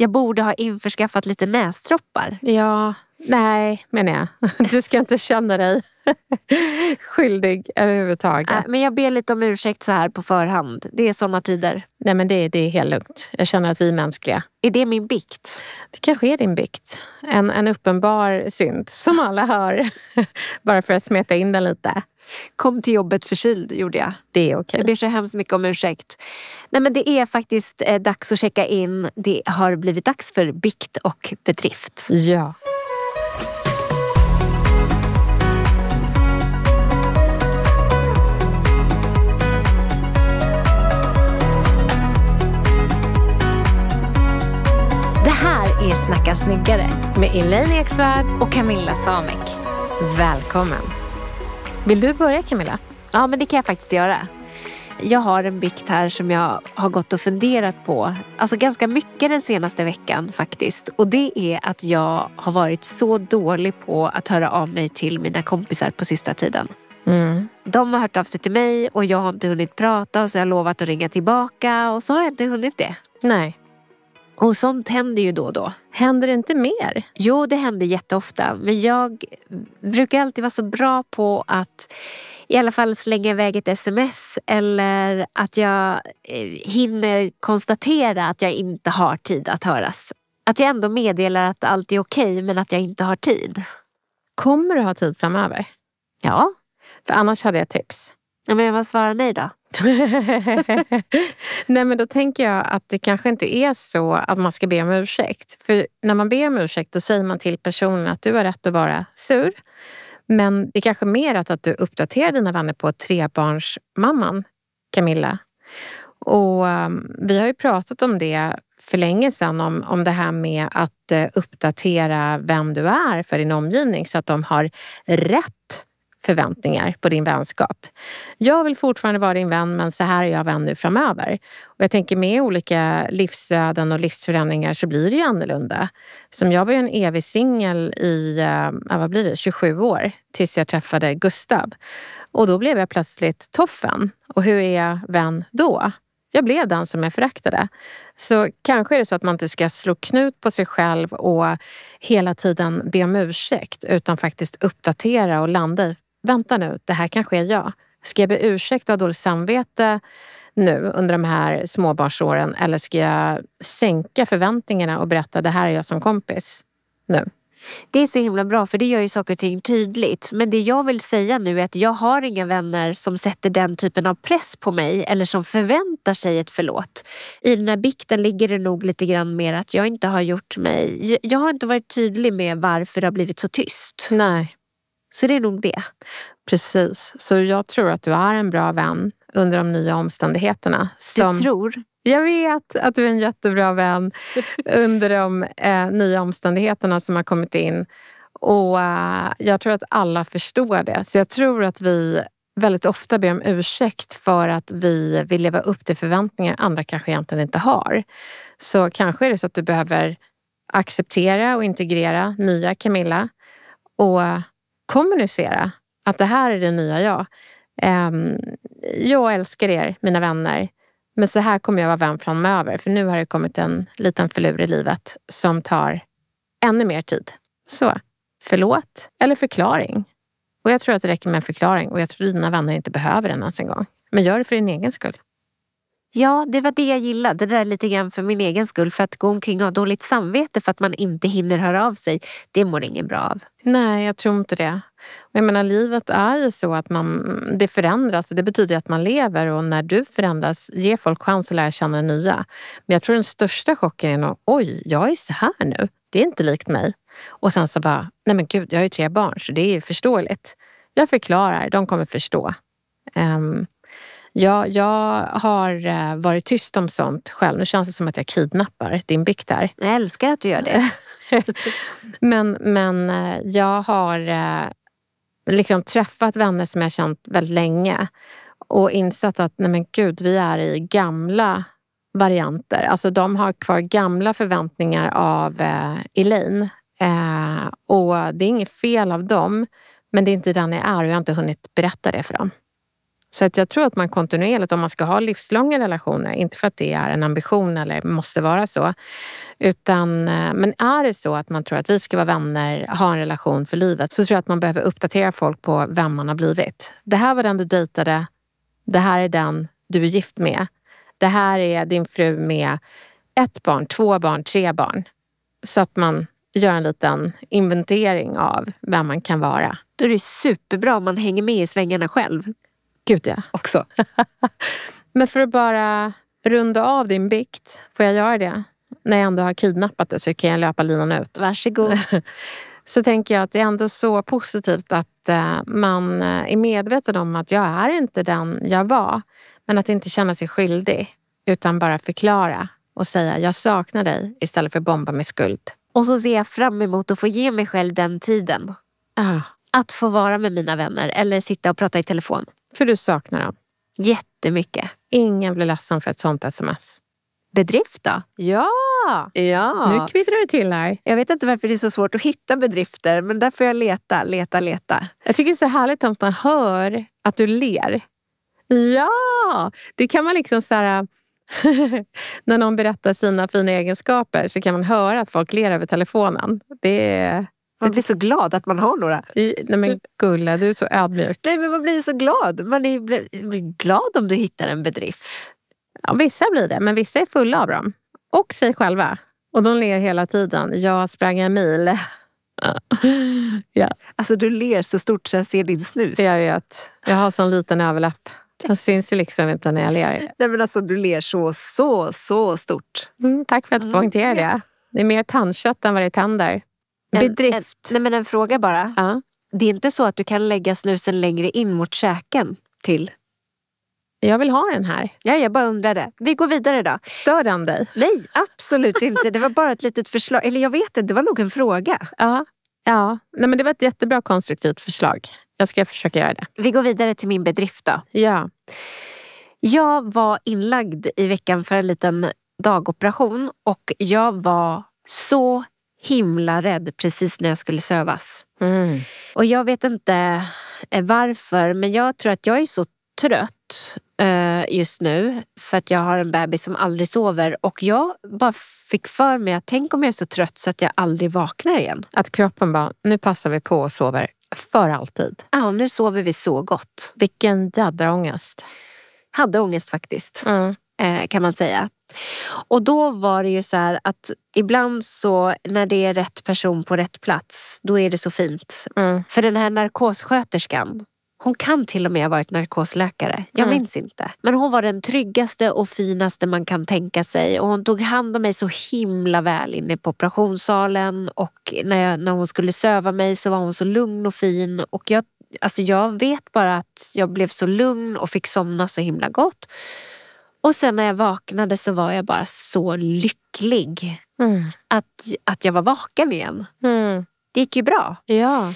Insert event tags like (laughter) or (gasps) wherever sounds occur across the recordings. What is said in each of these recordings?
Jag borde ha införskaffat lite nästroppar. Ja, nej menar jag. (laughs) Du ska inte känna dig (laughs) skyldig överhuvudtaget. Äh, men jag ber lite om ursäkt så här på förhand. Det är såna tider. Nej men det, det är helt lugnt. Jag känner att vi är mänskliga. Är det min bikt? Det kanske är din bikt. En, en uppenbar synd som alla hör. (laughs) Bara för att smeta in den lite. Kom till jobbet förkyld gjorde jag. Det är okej. Jag ber så hemskt mycket om ursäkt. Nej men det är faktiskt eh, dags att checka in. Det har blivit dags för bikt och bedrift. Ja. Snacka snyggare Med Elaine Eksvärd. och Camilla Samek. Välkommen. Vill du börja Camilla? Ja men det kan jag faktiskt göra. Jag har en bikt här som jag har gått och funderat på. Alltså ganska mycket den senaste veckan faktiskt. Och det är att jag har varit så dålig på att höra av mig till mina kompisar på sista tiden. Mm. De har hört av sig till mig och jag har inte hunnit prata och så har jag lovat att ringa tillbaka och så har jag inte hunnit det. Nej. Och sånt händer ju då och då. Händer det inte mer? Jo, det händer jätteofta. Men jag brukar alltid vara så bra på att i alla fall slänga iväg ett sms eller att jag eh, hinner konstatera att jag inte har tid att höras. Att jag ändå meddelar att allt är okej men att jag inte har tid. Kommer du ha tid framöver? Ja, För annars hade jag ett tips. Ja, men vad svarar ni då? (laughs) Nej men då tänker jag att det kanske inte är så att man ska be om ursäkt. För när man ber om ursäkt då säger man till personen att du har rätt att vara sur. Men det är kanske mer att, att du uppdaterar dina vänner på trebarnsmamman Camilla. Och um, vi har ju pratat om det för länge sedan, om, om det här med att uh, uppdatera vem du är för din omgivning så att de har rätt förväntningar på din vänskap. Jag vill fortfarande vara din vän men så här är jag vän nu framöver. Och jag tänker med olika livsöden och livsförändringar så blir det ju annorlunda. Som jag var ju en evig singel i eh, vad blir det, 27 år tills jag träffade Gustav. Och då blev jag plötsligt toffen. Och hur är jag vän då? Jag blev den som jag föraktade. Så kanske är det så att man inte ska slå knut på sig själv och hela tiden be om ursäkt utan faktiskt uppdatera och landa i, vänta nu, det här kanske är jag. Ska jag be ursäkt och ha dåligt samvete nu under de här småbarnsåren eller ska jag sänka förväntningarna och berätta det här är jag som kompis nu? Det är så himla bra för det gör ju saker och ting tydligt. Men det jag vill säga nu är att jag har inga vänner som sätter den typen av press på mig eller som förväntar sig ett förlåt. I den här bikten ligger det nog lite grann mer att jag inte har gjort mig... Jag har inte varit tydlig med varför det har blivit så tyst. Nej, Så det är nog det. precis. Så jag tror att du är en bra vän under de nya omständigheterna. Du Som... tror? Jag vet att du är en jättebra vän (laughs) under de eh, nya omständigheterna som har kommit in. Och eh, jag tror att alla förstår det. Så jag tror att vi väldigt ofta ber om ursäkt för att vi vill leva upp till förväntningar andra kanske egentligen inte har. Så kanske är det så att du behöver acceptera och integrera nya Camilla och kommunicera att det här är det nya jag. Ehm, jag älskar er, mina vänner. Men så här kommer jag vara vän framöver. För nu har det kommit en liten förlur i livet som tar ännu mer tid. Så, förlåt eller förklaring. Och jag tror att det räcker med en förklaring och jag tror att dina vänner inte behöver den ens en gång. Men gör det för din egen skull. Ja, det var det jag gillade. Det där lite grann för min egen skull. För att gå omkring och ha dåligt samvete för att man inte hinner höra av sig. Det mår ingen bra av. Nej, jag tror inte det. Jag menar, livet är ju så att man, det förändras. Det betyder att man lever och när du förändras, ge folk chans att lära känna det nya. Men jag tror den största chocken är nog, oj, jag är så här nu. Det är inte likt mig. Och sen så bara, nej men gud, jag har ju tre barn så det är förståeligt. Jag förklarar, de kommer förstå. Um, Ja, jag har eh, varit tyst om sånt själv. Nu känns det som att jag kidnappar din bikt här. Jag älskar att du gör det. (laughs) men, men eh, jag har eh, liksom träffat vänner som jag känt väldigt länge och insett att nej men gud, vi är i gamla varianter. Alltså de har kvar gamla förväntningar av eh, Elaine. Eh, och det är inget fel av dem, men det är inte den jag är och jag har inte hunnit berätta det för dem. Så att jag tror att man kontinuerligt, om man ska ha livslånga relationer, inte för att det är en ambition eller måste vara så, utan eh, men är det så att man tror att vi ska vara vänner, ha en relation för livet, så tror jag att man behöver uppdatera folk på vem man har blivit. Det här var den du dejtade. Det här är den du är gift med. Det här är din fru med ett barn, två barn, tre barn. Så att man gör en liten inventering av vem man kan vara. Då är det superbra om man hänger med i svängarna själv. Gud ja. Också. (laughs) Men för att bara runda av din bikt, får jag göra det? När jag ändå har kidnappat det så kan jag löpa linan ut. Varsågod. (laughs) så tänker jag att det är ändå så positivt att uh, man är medveten om att jag är inte den jag var. Men att inte känna sig skyldig, utan bara förklara och säga jag saknar dig istället för att bomba med skuld. Och så ser jag fram emot att få ge mig själv den tiden. Uh. Att få vara med mina vänner eller sitta och prata i telefon. För du saknar dem? Jättemycket. Ingen blir ledsen för ett sånt sms. Bedrift då? Ja! ja! Nu kvittrar det till här. Jag vet inte varför det är så svårt att hitta bedrifter men där får jag leta, leta, leta. Jag tycker det är så härligt att man hör att du ler. Ja! Det kan man liksom så här, (laughs) när någon berättar sina fina egenskaper så kan man höra att folk ler över telefonen. Det är man blir så glad att man har några. nej men Gulla, du är så ödmjuk. Nej men man blir så glad. Man är, blir glad om du hittar en bedrift. Ja, vissa blir det, men vissa är fulla av dem. Och sig själva. Och de ler hela tiden. Jag sprang en mil. (laughs) ja. Alltså du ler så stort så jag ser din snus. Jag vet. Jag har sån liten överläpp. Den syns ju liksom inte när jag ler. Nej men alltså du ler så, så, så stort. Mm, tack för att du poängterar det. Det är mer tandkött än vad det är tänder. Bedrift. En, nej men en fråga bara. Ja. Det är inte så att du kan lägga snusen längre in mot käken till? Jag vill ha den här. Ja, jag bara undrade. Vi går vidare då. Stör den dig? Nej, absolut inte. Det var bara ett litet förslag. Eller jag vet inte, det var nog en fråga. Ja, ja. Nej, men det var ett jättebra konstruktivt förslag. Jag ska försöka göra det. Vi går vidare till min bedrift då. Ja. Jag var inlagd i veckan för en liten dagoperation och jag var så himla rädd precis när jag skulle sövas. Mm. Och jag vet inte eh, varför men jag tror att jag är så trött uh, just nu för att jag har en bebis som aldrig sover och jag bara fick för mig att tänk om jag är så trött så att jag aldrig vaknar igen. Att kroppen bara, nu passar vi på och sover för alltid. Ja, nu sover vi så gott. Vilken jädra ångest. Hade ångest faktiskt, mm. uh, kan man säga. Och då var det ju så här att ibland så när det är rätt person på rätt plats, då är det så fint. Mm. För den här narkossköterskan, hon kan till och med ha varit narkosläkare. Jag mm. minns inte. Men hon var den tryggaste och finaste man kan tänka sig. Och hon tog hand om mig så himla väl inne på operationssalen. Och när, jag, när hon skulle söva mig så var hon så lugn och fin. Och jag, alltså jag vet bara att jag blev så lugn och fick somna så himla gott. Och sen när jag vaknade så var jag bara så lycklig. Mm. Att, att jag var vaken igen. Mm. Det gick ju bra. Ja.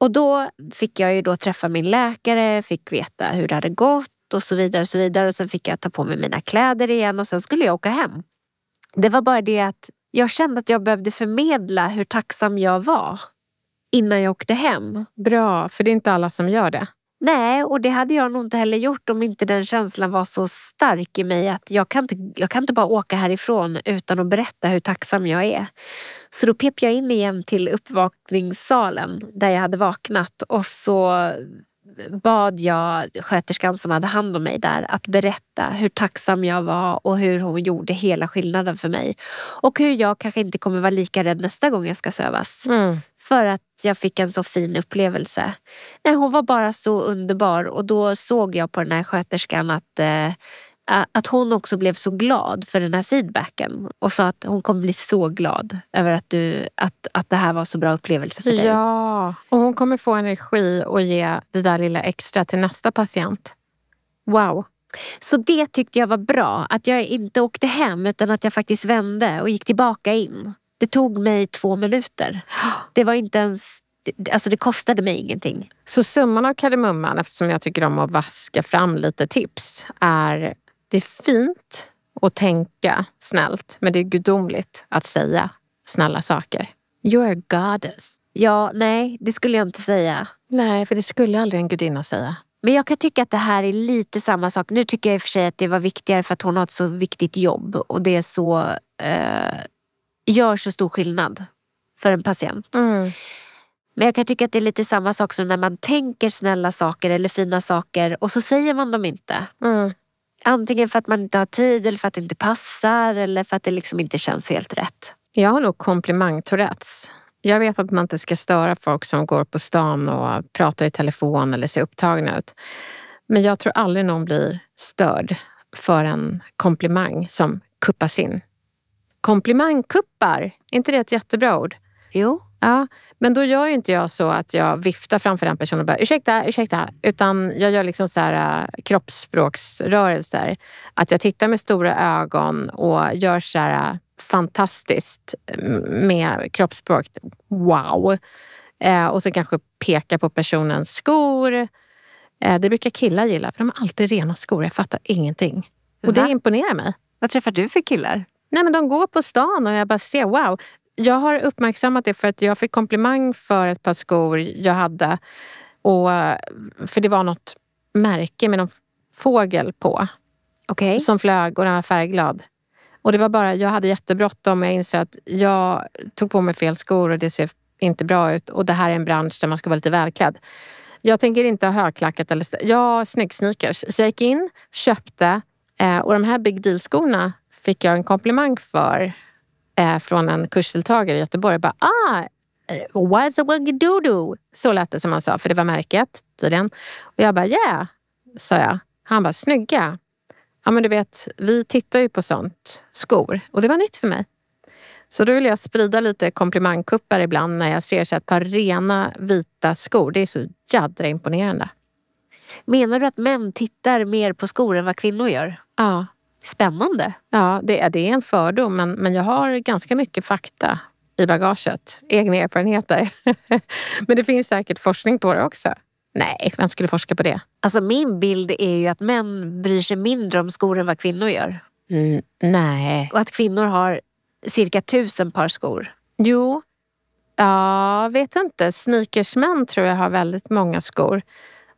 Och då fick jag ju då träffa min läkare, fick veta hur det hade gått och så vidare. Och så vidare. Och sen fick jag ta på mig mina kläder igen och sen skulle jag åka hem. Det var bara det att jag kände att jag behövde förmedla hur tacksam jag var innan jag åkte hem. Bra, för det är inte alla som gör det. Nej, och det hade jag nog inte heller gjort om inte den känslan var så stark i mig att jag kan inte, jag kan inte bara åka härifrån utan att berätta hur tacksam jag är. Så då pep jag in igen till uppvakningssalen där jag hade vaknat och så bad jag sköterskan som hade hand om mig där att berätta hur tacksam jag var och hur hon gjorde hela skillnaden för mig. Och hur jag kanske inte kommer vara lika rädd nästa gång jag ska sövas. Mm. För att jag fick en så fin upplevelse. Nej, hon var bara så underbar och då såg jag på den här sköterskan att eh, att hon också blev så glad för den här feedbacken och sa att hon kommer bli så glad över att, du, att, att det här var så bra upplevelse för dig. Ja, och hon kommer få energi och ge det där lilla extra till nästa patient. Wow. Så det tyckte jag var bra, att jag inte åkte hem utan att jag faktiskt vände och gick tillbaka in. Det tog mig två minuter. (gasps) Det var inte ens Alltså det kostade mig ingenting. Så summan av kardemumman, eftersom jag tycker om att vaska fram lite tips, är det är fint att tänka snällt, men det är gudomligt att säga snälla saker. You're a goddess. Ja, nej, det skulle jag inte säga. Nej, för det skulle aldrig en gudinna säga. Men jag kan tycka att det här är lite samma sak. Nu tycker jag i och för sig att det var viktigare för att hon har ett så viktigt jobb och det är så, eh, gör så stor skillnad för en patient. Mm. Men jag kan tycka att det är lite samma sak som när man tänker snälla saker eller fina saker och så säger man dem inte. Mm. Antingen för att man inte har tid eller för att det inte passar eller för att det liksom inte känns helt rätt. Jag har nog komplimang-tourettes. Jag vet att man inte ska störa folk som går på stan och pratar i telefon eller ser upptagna ut. Men jag tror aldrig någon blir störd för en komplimang som kuppas in. Komplimangkuppar, är inte det ett jättebra ord? Jo. Ja, men då gör ju inte jag så att jag viftar framför den personen och bara ursäkta, ursäkta. Utan jag gör liksom så här, uh, kroppsspråksrörelser. Att jag tittar med stora ögon och gör så här uh, fantastiskt med kroppsspråk. Wow! Eh, och så kanske peka på personens skor. Det brukar killar gilla för de har alltid rena skor. Jag fattar ingenting. Och det imponerar mig. Vad träffar du för killar? Nej, men de går på stan och jag bara ser wow. Jag har uppmärksammat det för att jag fick komplimang för ett par skor jag hade. Och, för det var något märke med någon fågel på Okej. som flög och den var färgglad. Och det var bara, jag hade jättebråttom och jag insåg att jag tog på mig fel skor och det ser inte bra ut. Och det här är en bransch där man ska vara lite välklädd. Jag tänker inte ha högklackat eller... Jag har snyggsneakers. Så jag gick in, köpte eh, och de här Big Deal-skorna fick jag en komplimang för eh, från en kursdeltagare i Göteborg. Bara, ah, eh, what's a wuggy doo doo? Så lät det som han sa, för det var märket tydligen. Och jag bara, yeah, sa jag. Han bara, snygga. Ja, men du vet, vi tittar ju på sånt, skor. Och det var nytt för mig. Så då vill jag sprida lite komplimangkuppar ibland när jag ser så ett par rena vita skor. Det är så jädra imponerande. Menar du att män tittar mer på skor än vad kvinnor gör? Ja, Spännande. ja det, är, det är en fördom, men, men jag har ganska mycket fakta i bagaget. Egna erfarenheter. (laughs) men det finns säkert forskning på det också. Nej, vem skulle forska på det? Alltså min bild är ju att män bryr sig mindre om skor än vad kvinnor gör. Mm, nej. Och att kvinnor har cirka tusen par skor. Jo, ja, vet inte. Sneakersmän tror jag har väldigt många skor.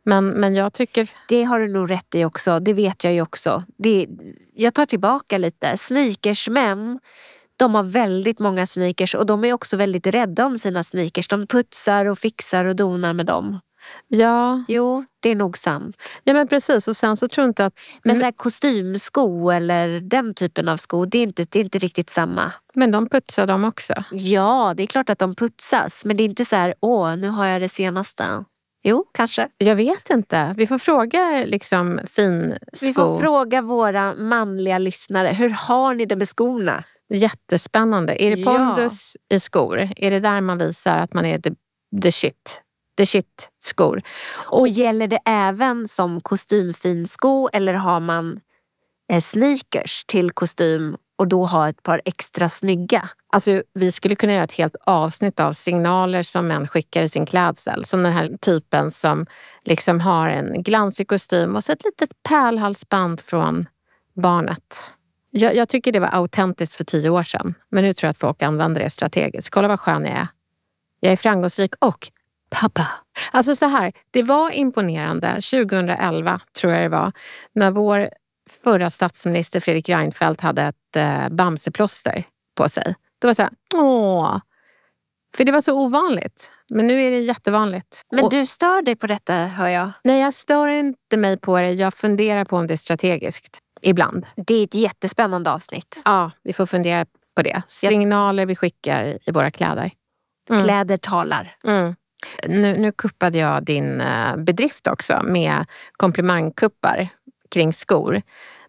Men, men jag tycker... Det har du nog rätt i också. Det vet jag ju också. Det, jag tar tillbaka lite. Sneakersmän, de har väldigt många sneakers och de är också väldigt rädda om sina sneakers. De putsar och fixar och donar med dem. Ja, Jo, det är nog sant. ja men precis. Och sen så tror jag inte att... Men så här kostymsko eller den typen av sko, det är inte, det är inte riktigt samma. Men de putsar de också. Ja, det är klart att de putsas. Men det är inte så här, åh, nu har jag det senaste. Jo, kanske. Jag vet inte. Vi får fråga liksom fin Vi får fråga våra manliga lyssnare, hur har ni det med skorna? Jättespännande. Är det Ja. pondus i skor? Är det där man visar att man är the, the shit? The shit skor. Och gäller det även som kostymfinsko eller har man eh, sneakers till kostym och då ha ett par extra snygga? Alltså, vi skulle kunna göra ett helt avsnitt av signaler som män skickar i sin klädsel. Som den här typen som liksom har en glansig kostym och så ett litet pärlhalsband från barnet. Jag, jag tycker det var autentiskt för tio år sedan. Men nu tror jag att folk använder det strategiskt. Kolla vad skön jag är. Jag är framgångsrik och Pappa. Alltså så här, det var imponerande 2011, tror jag det var, när vår förra statsminister Fredrik Reinfeldt hade ett eh, Bamseplåster på sig. Det var så här, åh. För det var så ovanligt. Men nu är det jättevanligt. Men Och- du stör dig på detta hör jag. Nej, jag stör inte mig på det. Jag funderar på om det är strategiskt. Ibland. Det är ett jättespännande avsnitt. Ja, vi får fundera på det. Signaler vi skickar i våra kläder. Mm. Kläder talar. Mm. Nu, nu kuppade jag din eh, bedrift också med komplimangkuppar kring skor.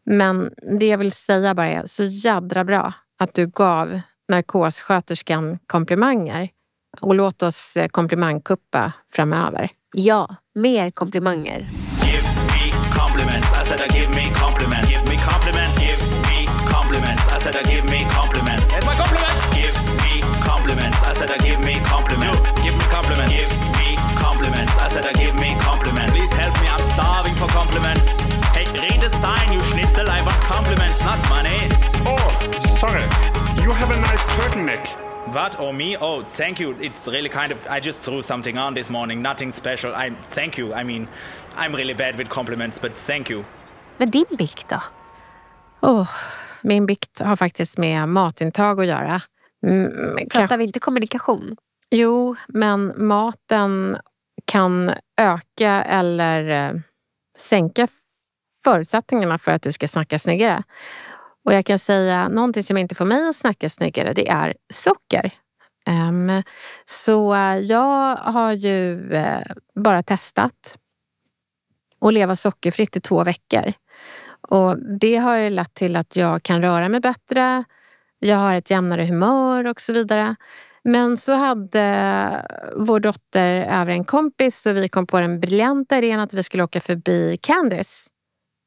Men det jag vill säga bara är så jädra bra att du gav narkossköterskan komplimanger. Och låt oss eh, komplimangkuppa framöver. Ja, mer komplimanger. Give me compliments. Not money. Oh, sorry. You have a nice turtleneck. What? Or me? Oh, thank you. It's really kind of. I just threw something on this morning. Nothing special. I thank you. I mean, I'm really bad with compliments, but thank you. Men din bikt då? Oh, min bikt har faktiskt med matintag att göra. Mm, Pratar kanske, vi inte kommunikation? jo, men maten kan öka eller eh, sänka förutsättningarna för att du ska snacka snyggare. Och jag kan säga någonting som inte får mig att snacka snyggare, det är socker. Um, så jag har ju uh, bara testat att leva sockerfritt i två veckor. Och det har ju lett till att jag kan röra mig bättre, jag har ett jämnare humör och så vidare. Men så hade vår dotter över en kompis och vi kom på den briljanta idén att vi skulle åka förbi Candice.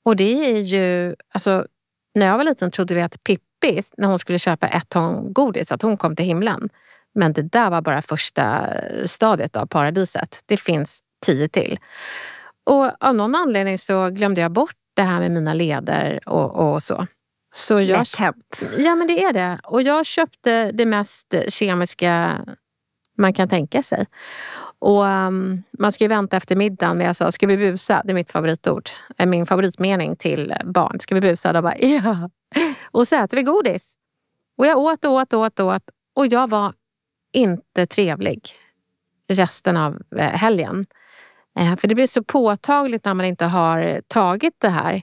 Och det är ju, alltså när jag var liten trodde vi att Pippi, när hon skulle köpa ett ton godis, att hon kom till himlen. Men det där var bara första stadiet av paradiset. Det finns tio till. Och av någon anledning så glömde jag bort det här med mina leder och, och så. Så jag, Lätt hänt. Ja, men det är det. Och jag köpte det mest kemiska man kan tänka sig. Och um, Man ska ju vänta efter middagen, men jag sa, ska vi busa? Det är mitt favoritord. Eh, min favoritmening till eh, barn. Ska vi busa? De bara, ja. Och så äter vi godis. Och jag åt och åt och åt och åt. Och jag var inte trevlig resten av eh, helgen. För det blir så påtagligt när man inte har tagit det här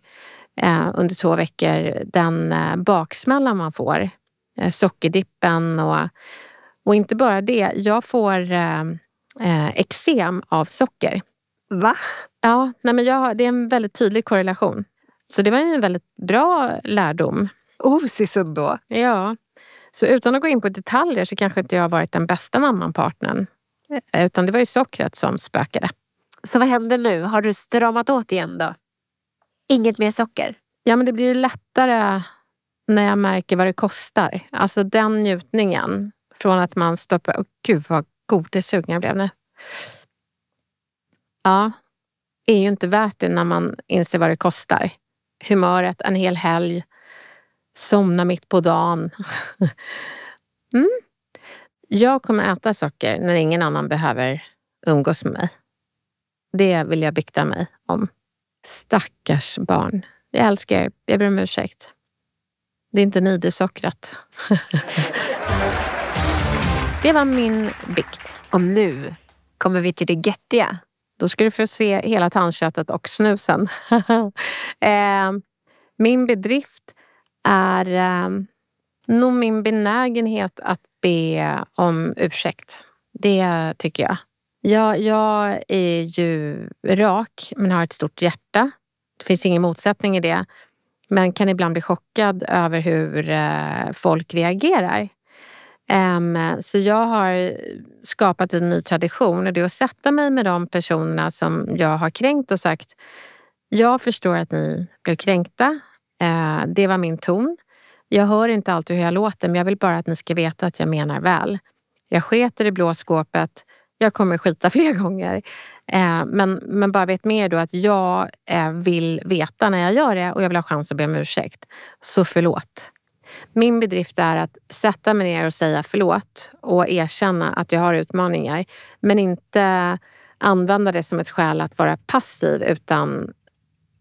under två veckor. Den baksmällan man får. Sockerdippen och, och inte bara det. Jag får eh, eksem av socker. Va? Ja, nej men jag, det är en väldigt tydlig korrelation. Så det var ju en väldigt bra lärdom. Osisund då? Ja. Så utan att gå in på detaljer så kanske inte jag har varit den bästa mamman, partnern. Eh, Utan det var ju sockret som spökade. Så vad händer nu? Har du stramat åt igen då? Inget mer socker? Ja, men det blir ju lättare när jag märker vad det kostar. Alltså den njutningen från att man stoppar... Oh, gud vad godissugen jag blev nu. Ja, är ju inte värt det när man inser vad det kostar. Humöret, en hel helg, somna mitt på dagen. (laughs) mm. Jag kommer äta socker när ingen annan behöver umgås med mig. Det vill jag bikta mig om. Stackars barn. Jag älskar er. Jag ber om ursäkt. Det är inte ni, det är sockret. (laughs) det var min bikt. Och nu kommer vi till det göttiga. Då ska du få se hela tandköttet och snusen. (laughs) eh, min bedrift är eh, nog min benägenhet att be om ursäkt. Det tycker jag. jag. Jag är ju rak men har ett stort hjärta. Det finns ingen motsättning i det. Men kan ibland bli chockad över hur eh, folk reagerar. Um, så jag har skapat en ny tradition och det är att sätta mig med de personerna som jag har kränkt och sagt jag förstår att ni blev kränkta. Eh, det var min ton. Jag hör inte alltid hur jag låter men jag vill bara att ni ska veta att jag menar väl. Jag sketer i blå skåpet. Jag kommer skita (laughs) fler gånger. Eh, men, men bara vet med då att jag eh, vill veta när jag gör det och jag vill ha chans att be om ursäkt. Så förlåt. Min bedrift är att sätta mig ner och säga förlåt och erkänna att jag har utmaningar. Men inte använda det som ett skäl att vara passiv utan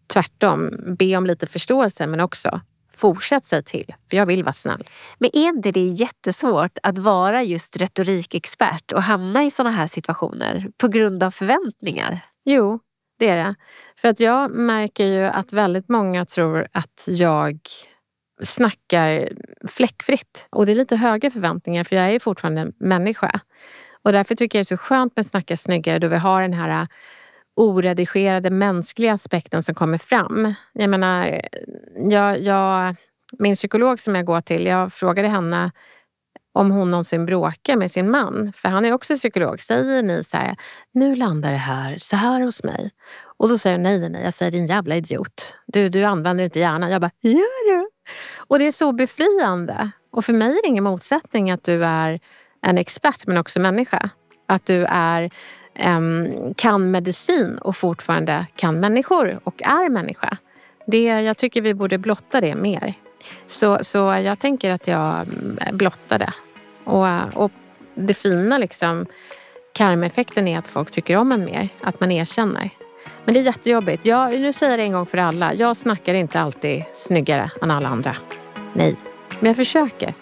tvärtom be om lite förståelse men också fortsätt säga till, för jag vill vara snäll. Men är inte det jättesvårt att vara just retorikexpert och hamna i sådana här situationer på grund av förväntningar? Jo, det är det. För att jag märker ju att väldigt många tror att jag snackar fläckfritt. Och det är lite höga förväntningar för jag är ju fortfarande människa. Och därför tycker jag det är så skönt med Snacka snyggare då vi har den här oredigerade mänskliga aspekten som kommer fram. Jag menar, jag, jag, min psykolog som jag går till, jag frågade henne om hon någonsin bråkar med sin man. För han är också psykolog. Säger ni så här, nu landar det här så här hos mig. Och då säger hon nej, nej, jag säger din jävla idiot. Du, du använder inte hjärnan. Jag bara, gör du? Och det är så befriande. Och för mig är det ingen motsättning att du är en expert men också människa. Att du är, um, kan medicin och fortfarande kan människor och är människa. Det, jag tycker vi borde blotta det mer. Så, så jag tänker att jag mm, blottar det. Och, och det fina liksom, karmeffekten är att folk tycker om en mer. Att man erkänner. Men det är jättejobbigt. Jag, nu säger jag det en gång för alla. Jag snackar inte alltid snyggare än alla andra. Nej, men jag försöker.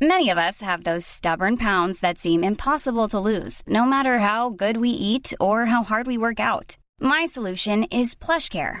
Many of us have those stubborn pounds that seem impossible to lose, no matter how good we eat or how hard we work out. My solution is PlushCare.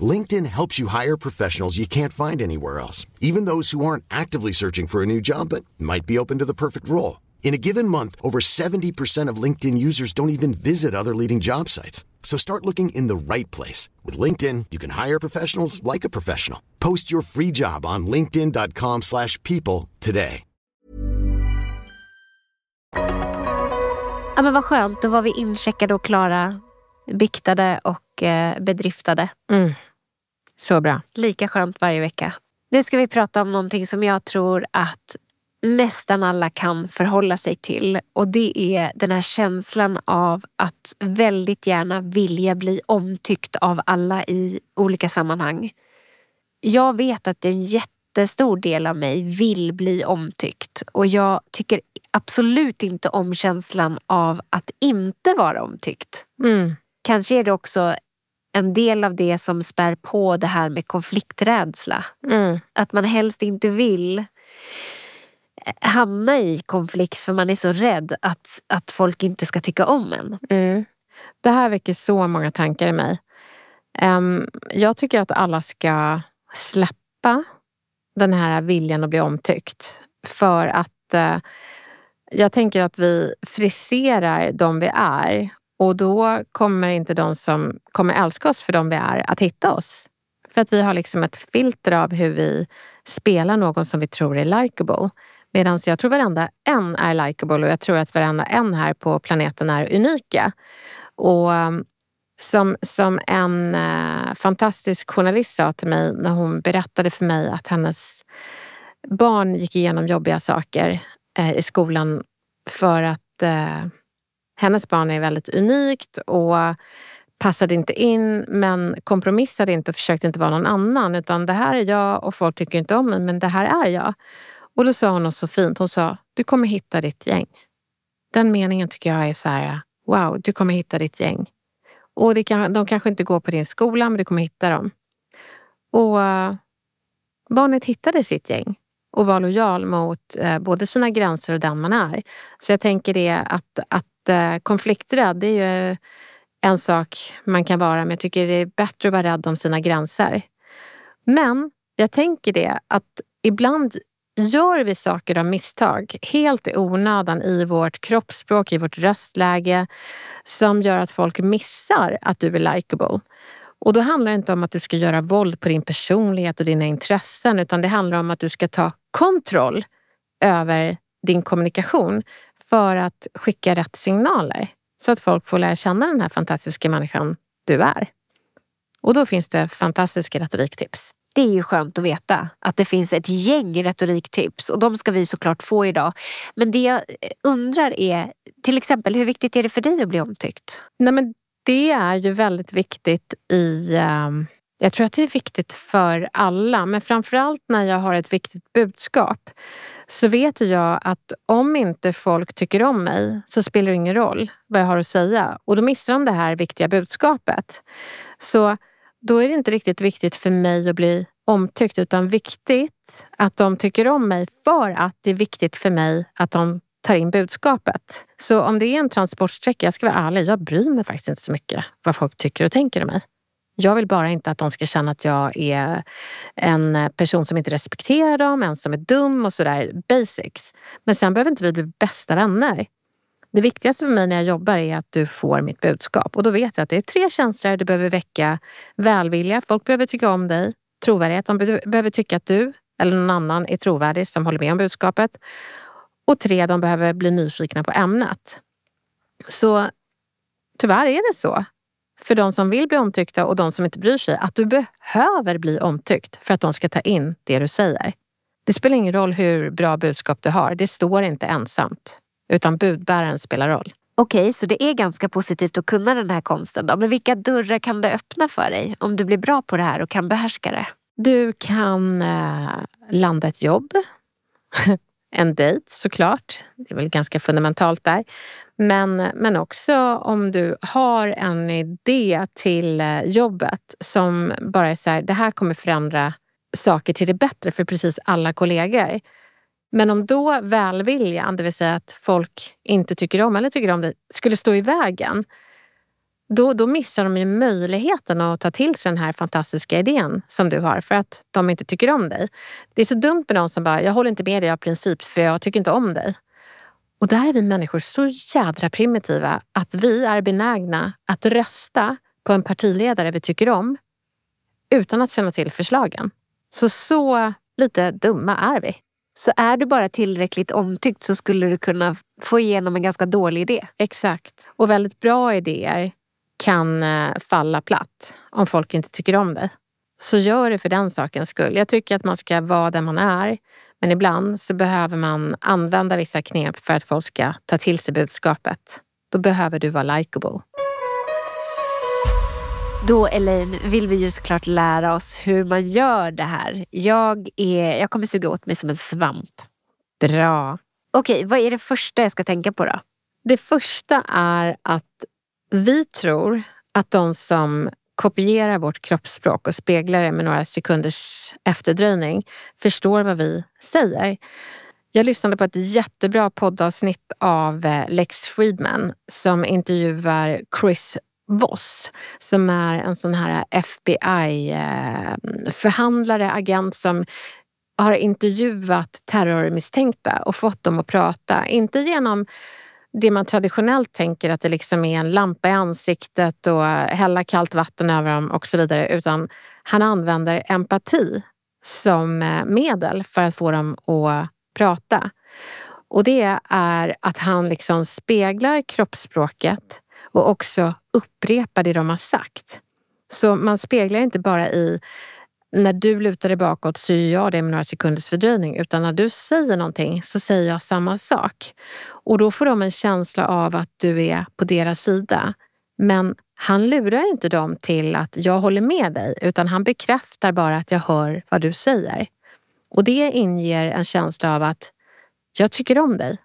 LinkedIn helps you hire professionals you can't find anywhere else, even those who aren't actively searching for a new job but might be open to the perfect role. In a given month, over 70% of LinkedIn users don't even visit other leading job sites. So start looking in the right place. With LinkedIn, you can hire professionals like a professional. Post your free job on linkedin.com slash people today. Ja men vad skönt, då var vi incheckade och klara, biktade och eh, bedriftade. Mm. Så bra. Lika skönt varje vecka. Nu ska vi prata om någonting som jag tror att nästan alla kan förhålla sig till. Och det är den här känslan av att väldigt gärna vilja bli omtyckt av alla i olika sammanhang. Jag vet att en jättestor del av mig vill bli omtyckt och jag tycker absolut inte om känslan av att inte vara omtyckt. Mm. Kanske är det också en del av det som spär på det här med konflikträdsla. Mm. Att man helst inte vill hamna i konflikt för man är så rädd att, att folk inte ska tycka om en. Mm. Det här väcker så många tankar i mig. Um, jag tycker att alla ska släppa den här viljan att bli omtyckt. För att uh, jag tänker att vi friserar de vi är och då kommer inte de som kommer älska oss för de vi är att hitta oss. För att vi har liksom ett filter av hur vi spelar någon som vi tror är likable. Medan jag tror varenda en är likable och jag tror att varenda en här på planeten är unika. Och um, som, som en eh, fantastisk journalist sa till mig när hon berättade för mig att hennes barn gick igenom jobbiga saker eh, i skolan för att eh, hennes barn är väldigt unikt och passade inte in men kompromissade inte och försökte inte vara någon annan. Utan det här är jag och folk tycker inte om mig men det här är jag. Och då sa hon något så fint. Hon sa, du kommer hitta ditt gäng. Den meningen tycker jag är så här, wow, du kommer hitta ditt gäng. Och det kan, de kanske inte går på din skola, men du kommer hitta dem. Och eh, barnet hittade sitt gäng och var lojal mot eh, både sina gränser och den man är. Så jag tänker det att, att konflikträdd, det är ju en sak man kan vara, men jag tycker det är bättre att vara rädd om sina gränser. Men jag tänker det att ibland gör vi saker av misstag, helt i onödan i vårt kroppsspråk, i vårt röstläge, som gör att folk missar att du är likable. Och då handlar det inte om att du ska göra våld på din personlighet och dina intressen, utan det handlar om att du ska ta kontroll över din kommunikation för att skicka rätt signaler så att folk får lära känna den här fantastiska människan du är. Och då finns det fantastiska retoriktips. Det är ju skönt att veta att det finns ett gäng retoriktips och de ska vi såklart få idag. Men det jag undrar är till exempel hur viktigt är det för dig att bli omtyckt? Nej, men det är ju väldigt viktigt i... Um, jag tror att det är viktigt för alla, men framförallt när jag har ett viktigt budskap så vet jag att om inte folk tycker om mig så spelar det ingen roll vad jag har att säga och då missar de det här viktiga budskapet. Så då är det inte riktigt viktigt för mig att bli omtyckt utan viktigt att de tycker om mig för att det är viktigt för mig att de tar in budskapet. Så om det är en transportsträcka, jag ska vara ärlig, jag bryr mig faktiskt inte så mycket vad folk tycker och tänker om mig. Jag vill bara inte att de ska känna att jag är en person som inte respekterar dem, en som är dum och sådär. Basics. Men sen behöver inte vi bli bästa vänner. Det viktigaste för mig när jag jobbar är att du får mitt budskap. Och då vet jag att det är tre känslor du behöver väcka. Välvilja, folk behöver tycka om dig. Trovärdighet, de behöver tycka att du eller någon annan är trovärdig som håller med om budskapet. Och tre, de behöver bli nyfikna på ämnet. Så tyvärr är det så för de som vill bli omtyckta och de som inte bryr sig att du behöver bli omtyckt för att de ska ta in det du säger. Det spelar ingen roll hur bra budskap du har. Det står inte ensamt, utan budbäraren spelar roll. Okej, så det är ganska positivt att kunna den här konsten. Då. Men vilka dörrar kan det öppna för dig om du blir bra på det här och kan behärska det? Du kan eh, landa ett jobb. (laughs) en dejt såklart. Det är väl ganska fundamentalt där. Men, men också om du har en idé till eh, jobbet som bara är så här, det här kommer förändra saker till det bättre för precis alla kollegor. Men om då välviljan, det vill säga att folk inte tycker om eller tycker om dig, skulle stå i vägen, då, då missar de ju möjligheten att ta till sig den här fantastiska idén som du har för att de inte tycker om dig. Det är så dumt med någon som bara, jag håller inte med dig av princip för jag tycker inte om dig. Och där är vi människor så jädra primitiva att vi är benägna att rösta på en partiledare vi tycker om utan att känna till förslagen. Så så lite dumma är vi. Så är du bara tillräckligt omtyckt så skulle du kunna få igenom en ganska dålig idé. Exakt. Och väldigt bra idéer kan eh, falla platt om folk inte tycker om dig. Så gör det för den sakens skull. Jag tycker att man ska vara där man är. Men ibland så behöver man använda vissa knep för att folk ska ta till sig budskapet. Då behöver du vara likable. Då Elaine vill vi ju såklart lära oss hur man gör det här. Jag, är, jag kommer suga åt mig som en svamp. Bra. Okej, vad är det första jag ska tänka på då? Det första är att vi tror att de som kopierar vårt kroppsspråk och speglar det med några sekunders efterdröjning förstår vad vi säger. Jag lyssnade på ett jättebra poddavsnitt av eh, Lex Friedman som intervjuar Chris Voss som är en sån här FBI-förhandlare, eh, agent som har intervjuat terrormisstänkta och fått dem att prata. Inte genom det man traditionellt tänker att det liksom är en lampa i ansiktet och hälla kallt vatten över dem och så vidare. Utan han använder empati som eh, medel för att få dem att prata. Och det är att han liksom speglar kroppsspråket och också upprepar det de har sagt. Så man speglar inte bara i när du lutar dig bakåt så gör jag det med några sekunders fördröjning. Utan när du säger någonting så säger jag samma sak. Och då får de en känsla av att du är på deras sida. Men han lurar inte dem till att jag håller med dig, utan han bekräftar bara att jag hör vad du säger. Och det inger en känsla av att jag tycker om dig,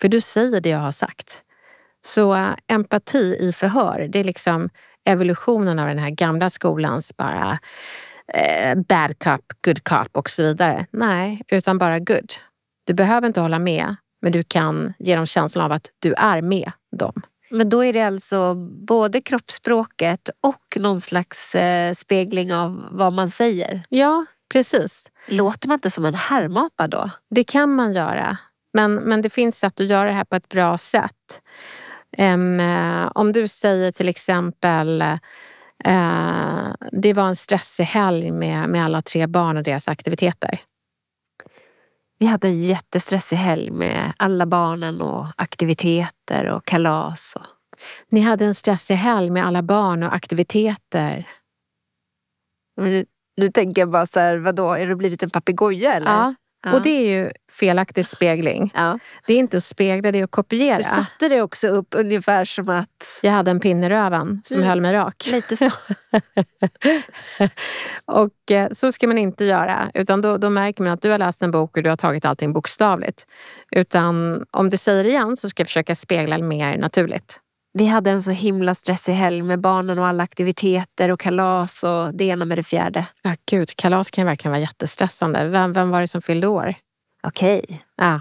för du säger det jag har sagt. Så äh, empati i förhör, det är liksom evolutionen av den här gamla skolans bara eh, bad cop, good cop och så vidare. Nej, utan bara good. Du behöver inte hålla med, men du kan ge dem känslan av att du är med dem. Men då är det alltså både kroppsspråket och någon slags eh, spegling av vad man säger? Ja, Precis. Låter man inte som en härmapa då? Det kan man göra. Men, men det finns sätt att göra det här på ett bra sätt. Eh, om du säger till exempel eh, det var en stressig helg med, med alla tre barn och deras aktiviteter. Vi hade en jättestressig helg med alla barnen och aktiviteter och kalas. Och... Ni hade en stressig helg med alla barn och aktiviteter. Men nu, nu tänker jag bara så här, vadå, är du blivit en papegoja eller? Ja. Ja. Och det är ju felaktig spegling. Ja. Det är inte att spegla, det är att kopiera. Du satte det också upp ungefär som att... Jag hade en pinne i röven som Mm. höll mig rak. Lite så. (laughs) och eh, så ska man inte göra. Utan då, då märker man att du har läst en bok och du har tagit allting bokstavligt. Utan om du säger det igen så ska jag försöka spegla mer naturligt. Vi hade en så himla stressig helg med barnen och alla aktiviteter och kalas och det ena med det fjärde. Ja, gud, kalas kan ju verkligen vara jättestressande. Vem, vem var det som fyllde år? Okej. Ja.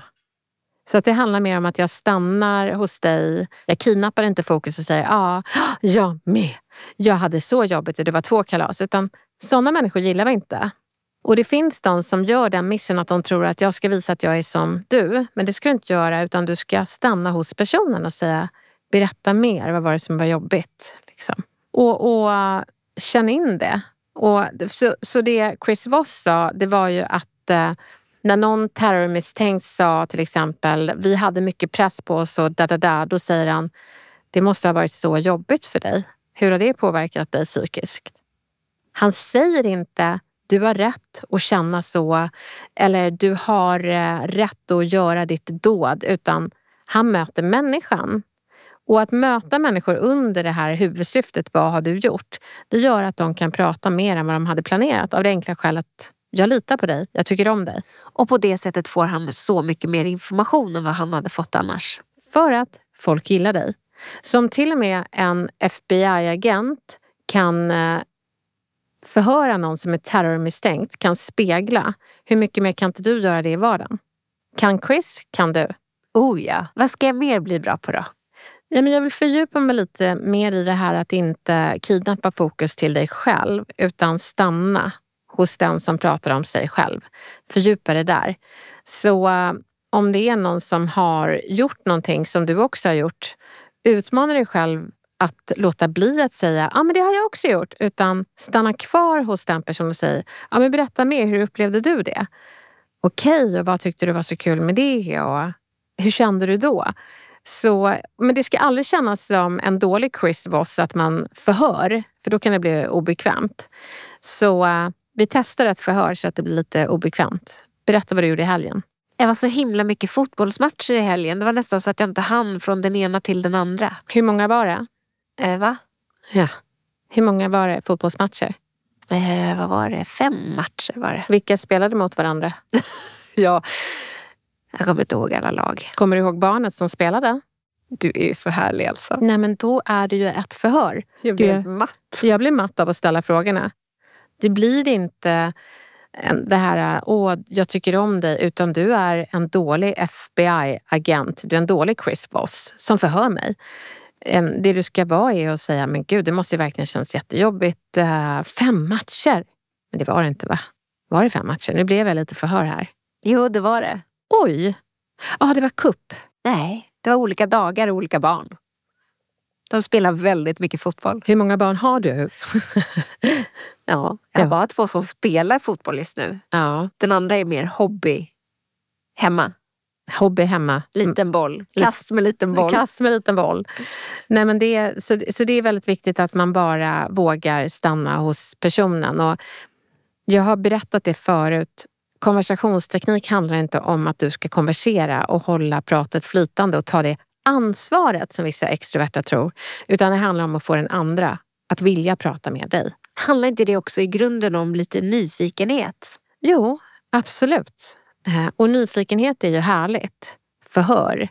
Så att det handlar mer om att jag stannar hos dig. Jag kidnappar inte fokus och säger ja, jag med. Jag hade så jobbigt och det var två kalas. Utan sådana människor gillar vi inte. Och det finns de som gör den missen att de tror att jag ska visa att jag är som du. Men det ska du inte göra utan du ska stanna hos personen och säga berätta mer. Vad var det som var jobbigt? Liksom. Och, och känn in det. Och, så, så det Chris Voss sa, det var ju att eh, när någon terrormisstänkt sa till exempel vi hade mycket press på oss och da da da, då säger han det måste ha varit så jobbigt för dig. Hur har det påverkat dig psykiskt? Han säger inte du har rätt att känna så eller du har eh, rätt att göra ditt dåd utan han möter människan. Och att möta människor under det här huvudsyftet, vad har du gjort? Det gör att de kan prata mer än vad de hade planerat av det enkla skälet att jag litar på dig, jag tycker om dig. Och på det sättet får han så mycket mer information än vad han hade fått annars. För att folk gillar dig. Som till och med en FBI-agent kan eh, förhöra någon som är terrormisstänkt, kan spegla. Hur mycket mer kan inte du göra det i vardagen? Kan Chris, kan du. Oh ja. Vad ska jag mer bli bra på då? Ja, men jag vill fördjupa mig lite mer i det här att inte kidnappa fokus till dig själv utan stanna hos den som pratar om sig själv. Fördjupa det där. Så eh, om det är någon som har gjort någonting som du också har gjort, utmana dig själv att låta bli att säga ja men det har jag också gjort, utan stanna kvar hos den personen och säga ja men berätta mer, hur upplevde du det? Okej, och vad tyckte du var så kul med det? Och hur kände du då? Så, men det ska aldrig kännas som en dålig Chris Voss att man förhör, för då kan det bli obekvämt. Så eh, vi testar ett förhör så att det blir lite obekvämt. Berätta vad du gjorde i helgen. Det var så himla mycket fotbollsmatcher i helgen. Det var nästan så att jag inte hann från den ena till den andra. Hur många var det? Eh, va? Ja. Hur många var det fotbollsmatcher? Eh, vad var det? Fem matcher var det. Vilka spelade mot varandra? (laughs) Ja. Jag kommer inte ihåg alla lag. Kommer du ihåg barnet som spelade? Du är ju för härlig Elsa. Nej, men då är det ju ett förhör. Jag blev blev matt. Jag blir matt av att ställa frågorna. Det blir inte det här, åh, jag tycker om dig, utan du är en dålig FBI-agent. Du är en dålig Chris Voss som förhör mig. Det du ska vara är att säga, men gud, det måste ju verkligen kännas jättejobbigt. Eh, Fem matcher? Men det var det inte, va? Var det fem matcher? Nu blev jag lite förhör här. Jo, det var det. Oj! Ja, det var kupp. Nej, det var olika dagar och olika barn. De spelar väldigt mycket fotboll. Hur många barn har du? (laughs) Ja, jag har Ja. bara två som spelar fotboll just nu. Ja, Den andra är mer hobby. Hemma. hobby hemma. Liten boll. Kast med liten boll. Kast med liten boll. Nej, men det, så, så det är väldigt viktigt att man bara vågar stanna hos personen. Och jag har berättat det förut. Konversationsteknik handlar inte om att du ska konversera och hålla pratet flytande och ta det ansvaret som vissa extroverta tror. Utan det handlar om att få den andra att vilja prata med dig. Handlar inte det också i grunden om lite nyfikenhet? Jo, absolut. Eh, Och nyfikenhet är ju härligt. Förhör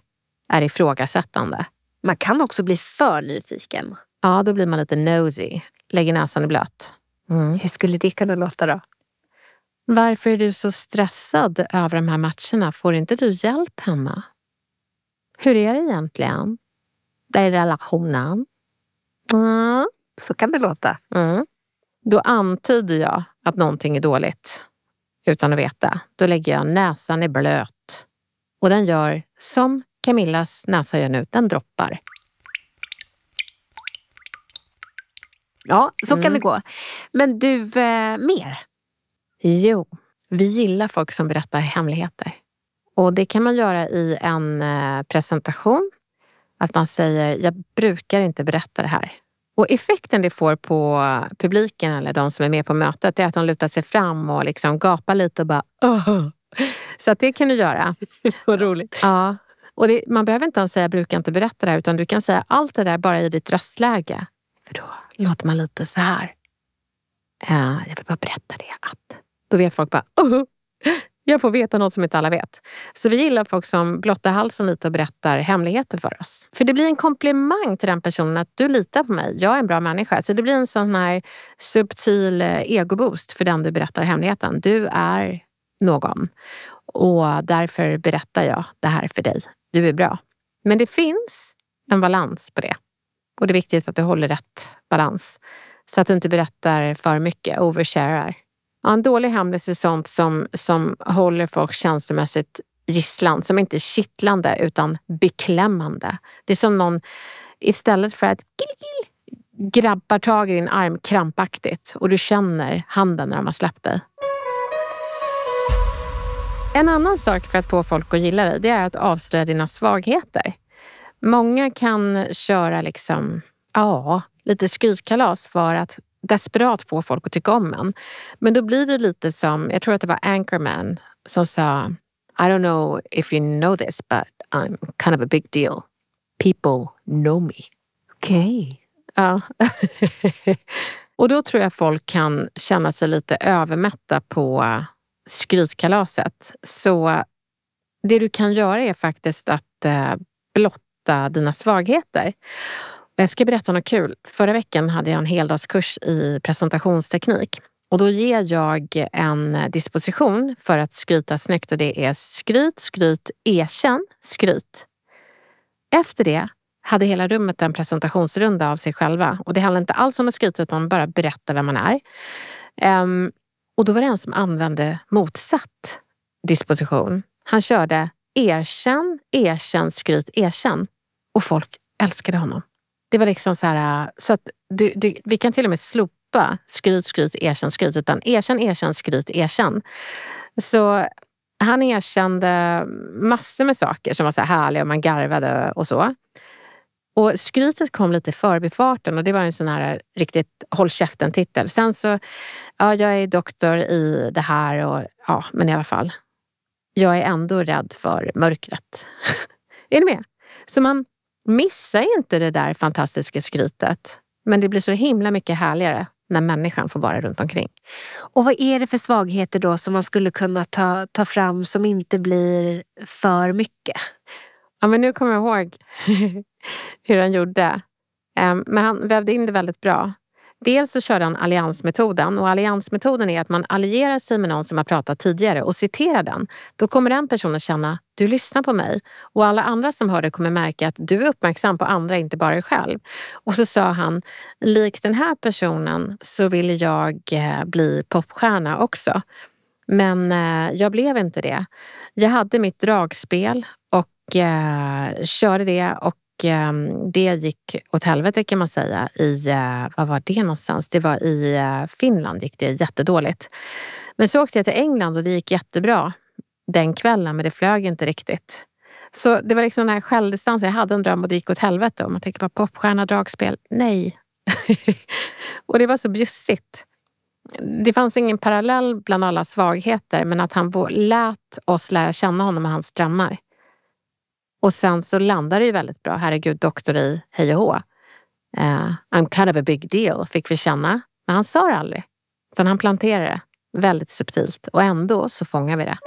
är ifrågasättande. Man kan också bli för nyfiken. Ja, då blir man lite nosy. Lägger näsan i blöt. Mm. Hur skulle det kunna låta då? Varför är du så stressad över de här matcherna? Får inte du hjälp hemma? Hur är det egentligen? Det är relationen. Mm, så kan det låta. Mm. Då antyder jag att någonting är dåligt. utan att veta, då lägger jag näsan i blöt. Och den gör som Camillas näsa gör nu, den droppar. Ja, så kan Mm. det gå. Men du, eh, mer? Jo, vi gillar folk som berättar hemligheter. Och det kan man göra i en eh, presentation. Att man säger, jag brukar inte berätta det här. Och effekten det får på publiken eller de som är med på mötet är att de lutar sig fram och liksom gapar lite och bara Åh! Så att det kan du göra. (laughs) Vad roligt. Ja. Och det, man behöver inte ens säga brukar inte berätta det här utan du kan säga allt det där bara i ditt röstläge. För då låter man lite så här. Eh, jag vill bara berätta det att. Då vet folk bara oh, jag får veta något som inte alla vet. Så vi gillar folk som blottar halsen lite och berättar hemligheter för oss. För det blir en komplimang till den personen att du litar på mig. Jag är en bra människa. Så det blir en sån här subtil eh, egoboost för den du berättar hemligheten. Du är någon. Och därför berättar jag det här för dig. Du är bra. Men det finns en balans på det. Och det är viktigt att du håller rätt balans. Så att du inte berättar för mycket, oversharar. Ja, en dålig hemlis är sånt som, som håller folk känslomässigt gisslan. Som inte är kittlande utan beklämmande. Det är som någon istället för att grabbar tag i din arm krampaktigt och du känner handen när de har släppt dig. En annan sak för att få folk att gilla dig, det är att avslöja dina svagheter. Många kan köra liksom, ja, lite skrytkalas för att desperat få folk att tycka om en. Men då blir det lite som, jag tror att det var Anchorman som sa I don't know if you know this but I'm kind of a big deal. People know me. Okej. Ja. (laughs) och då tror jag folk kan känna sig lite övermätta på skrytkalaset. Så det du kan göra är faktiskt att eh, blotta dina svagheter. Jag ska berätta något kul. Förra veckan hade jag en heldagskurs i presentationsteknik. Och då ger jag en disposition för att skryta snyggt och det är skryt, skryt, erkänn, skryt. Efter det hade hela rummet en presentationsrunda av sig själva. Och det handlar inte alls om att skryta utan bara berätta vem man är. Um, och då var det en som använde motsatt disposition. Han körde erkänn, erkänn, skryt, erkänn. Och folk älskade honom. Det var liksom så här, så att du, du, vi kan till och med slopa skryt, skryt, erkänn, skryt. Utan erkänn, erkänn, skryt, erkänn. Så han erkände massor med saker som var så här härliga och man garvade och så. Och skrytet kom lite i förbifarten och det var en sån här riktigt håll käften-titel. Sen så, ja, jag är doktor i det här och ja, men i alla fall. Jag är ändå rädd för mörkret. (laughs) är ni med? Så man missar inte det där fantastiska skrytet. Men det blir så himla mycket härligare när människan får vara runt omkring. Och vad är det för svagheter då som man skulle kunna ta, ta fram som inte blir för mycket? Ja, men nu kommer jag ihåg (laughs) hur han gjorde. Ehm, Men han vävde in det väldigt bra. Dels så körde han alliansmetoden och alliansmetoden är att man allierar sig med någon som har pratat tidigare och citerar den. Då kommer den personen känna, du lyssnar på mig. Och alla andra som hör det kommer märka att du är uppmärksam på andra, inte bara dig själv. Och så sa han, likt den här personen så vill jag eh, bli popstjärna också. Men eh, jag blev inte det. Jag hade mitt dragspel och eh, körde det och Ehm, det gick åt helvete kan man säga. I, eh, vad var det någonstans? Det var i eh, Finland gick det jättedåligt. Men så åkte jag till England och det gick jättebra den kvällen men det flög inte riktigt. Så det var liksom den här självdistansen. Jag hade en dröm och det gick åt helvete. Och man tänker bara popstjärna, dragspel. Nej. (laughs) och det var så bjussigt. Det fanns ingen parallell bland alla svagheter men att han lät oss lära känna honom och hans drömmar. Och sen så landar det ju väldigt bra. Herregud, doktor i hej och hå. Uh, I'm kind of a big deal fick vi känna. Men han sa det aldrig. Utan han planterade det väldigt subtilt och ändå så fångar vi det.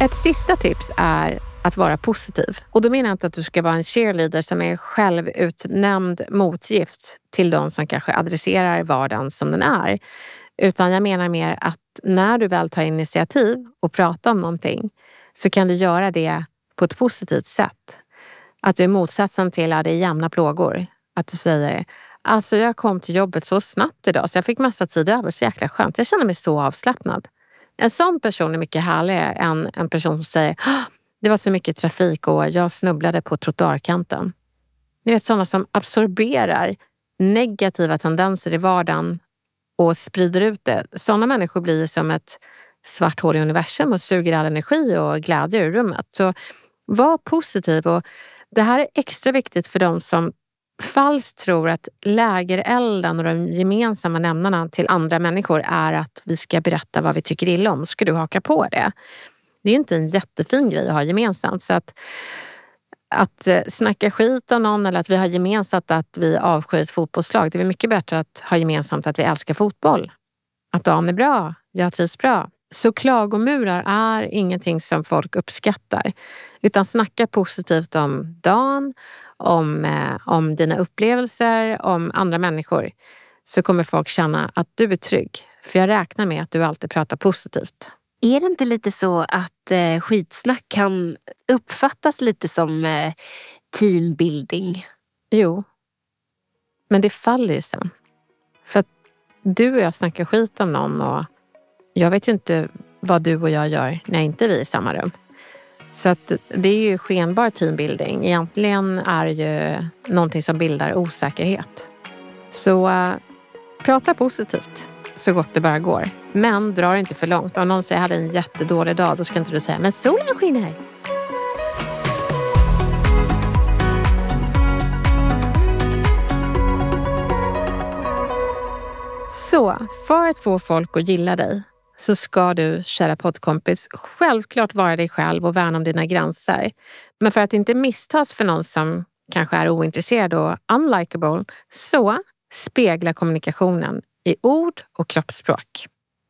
Ett sista tips är att vara positiv. Och då menar jag inte att du ska vara en cheerleader som är självutnämnd motgift till de som kanske adresserar vardagen som den är. Utan jag menar mer att när du väl tar initiativ och pratar om någonting så kan du göra det på ett positivt sätt. Att du är motsatsen till att det är jämna plågor. Att du säger Alltså jag kom till jobbet så snabbt idag så jag fick massa tid över. Så jäkla skönt. Jag känner mig så avslappnad. En sån person är mycket härligare än en person som säger det var så mycket trafik och jag snubblade på trottoarkanten. Ni vet sådana som absorberar negativa tendenser i vardagen och sprider ut det. Sådana människor blir som ett svart hål i universum och suger all energi och glädje ur rummet. Så var positiv. Och det här är extra viktigt för de som falskt tror att lägerelden och de gemensamma nämnarna till andra människor är att vi ska berätta vad vi tycker illa om. Ska du haka på det? Det är inte en jättefin grej att ha gemensamt. Så att, att eh, snacka skit om någon eller att vi har gemensamt att vi avskyr ett fotbollslag. Det är mycket bättre att ha gemensamt att vi älskar fotboll. Att dagen är bra, jag trivs bra. Så klagomurar är ingenting som folk uppskattar. Utan snacka positivt om dagen, om, eh, om dina upplevelser, om andra människor. Så kommer folk känna att du är trygg. För jag räknar med att du alltid pratar positivt. Är det inte lite så att eh, skitsnack kan uppfattas lite som eh, teambuilding? Jo. Men det faller ju sen. För att du och jag snackar skit om någon och jag vet ju inte vad du och jag gör när inte vi är i samma rum. Så att det är ju skenbar teambuilding. Egentligen är det ju någonting som bildar osäkerhet. Så uh, prata positivt så gott det bara går. Men dra det inte för långt. Om någon säger jag hade en jättedålig dag, då ska inte du säga men solen skiner. Så för att få folk att gilla dig så ska du, kära poddkompis, självklart vara dig själv och värna om dina gränser. Men för att inte misstas för någon som kanske är ointresserad och unlikable, så spegla kommunikationen i ord och kroppsspråk.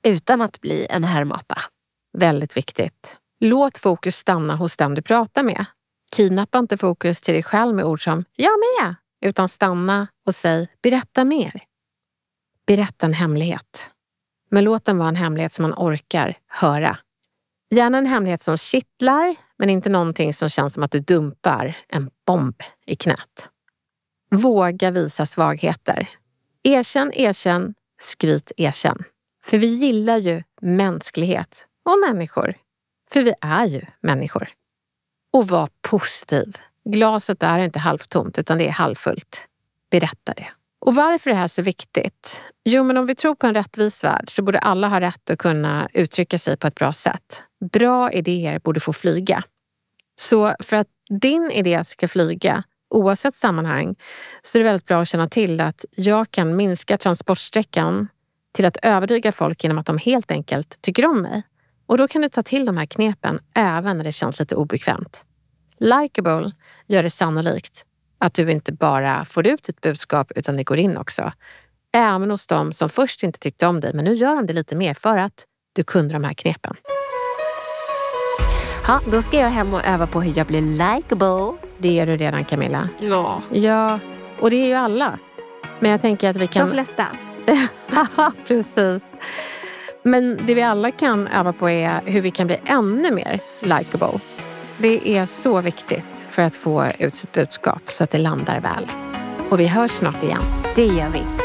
Utan att bli en härmapa. Väldigt viktigt. Låt fokus stanna hos den du pratar med. Kidnappa inte fokus till dig själv med ord som “jag med” utan stanna och säg “berätta mer”. Berätta en hemlighet. Men låt den vara en hemlighet som man orkar höra. Gärna en hemlighet som kittlar, men inte någonting som känns som att du dumpar en bomb i knät. Våga visa svagheter. Erkänn, erkänn, skryt, erkänn. För vi gillar ju mänsklighet och människor. För vi är ju människor. Och var positiv. Glaset är inte halvtomt utan det är halvfullt. Berätta det. Och varför är det här så viktigt? Jo, men om vi tror på en rättvis värld så borde alla ha rätt att kunna uttrycka sig på ett bra sätt. Bra idéer borde få flyga. Så för att din idé ska flyga, oavsett sammanhang, så är det väldigt bra att känna till att jag kan minska transportsträckan till att övertyga folk genom att de helt enkelt tycker om mig. Och då kan du ta till de här knepen även när det känns lite obekvämt. Likeable gör det sannolikt att du inte bara får ut ditt budskap utan det går in också. Även hos dem som först inte tyckte om dig, men nu gör de det lite mer för att du kunde de här knepen. Ja, då ska jag hem och öva på hur jag blir likeable. Det är du redan Camilla. Ja. Ja, och det är ju alla. Men jag tänker att vi kan... De flesta. (laughs) Precis. Men det vi alla kan öva på är hur vi kan bli ännu mer likeable. Det är så viktigt för att få ut sitt budskap så att det landar väl. Och vi hörs snart igen. Det gör vi.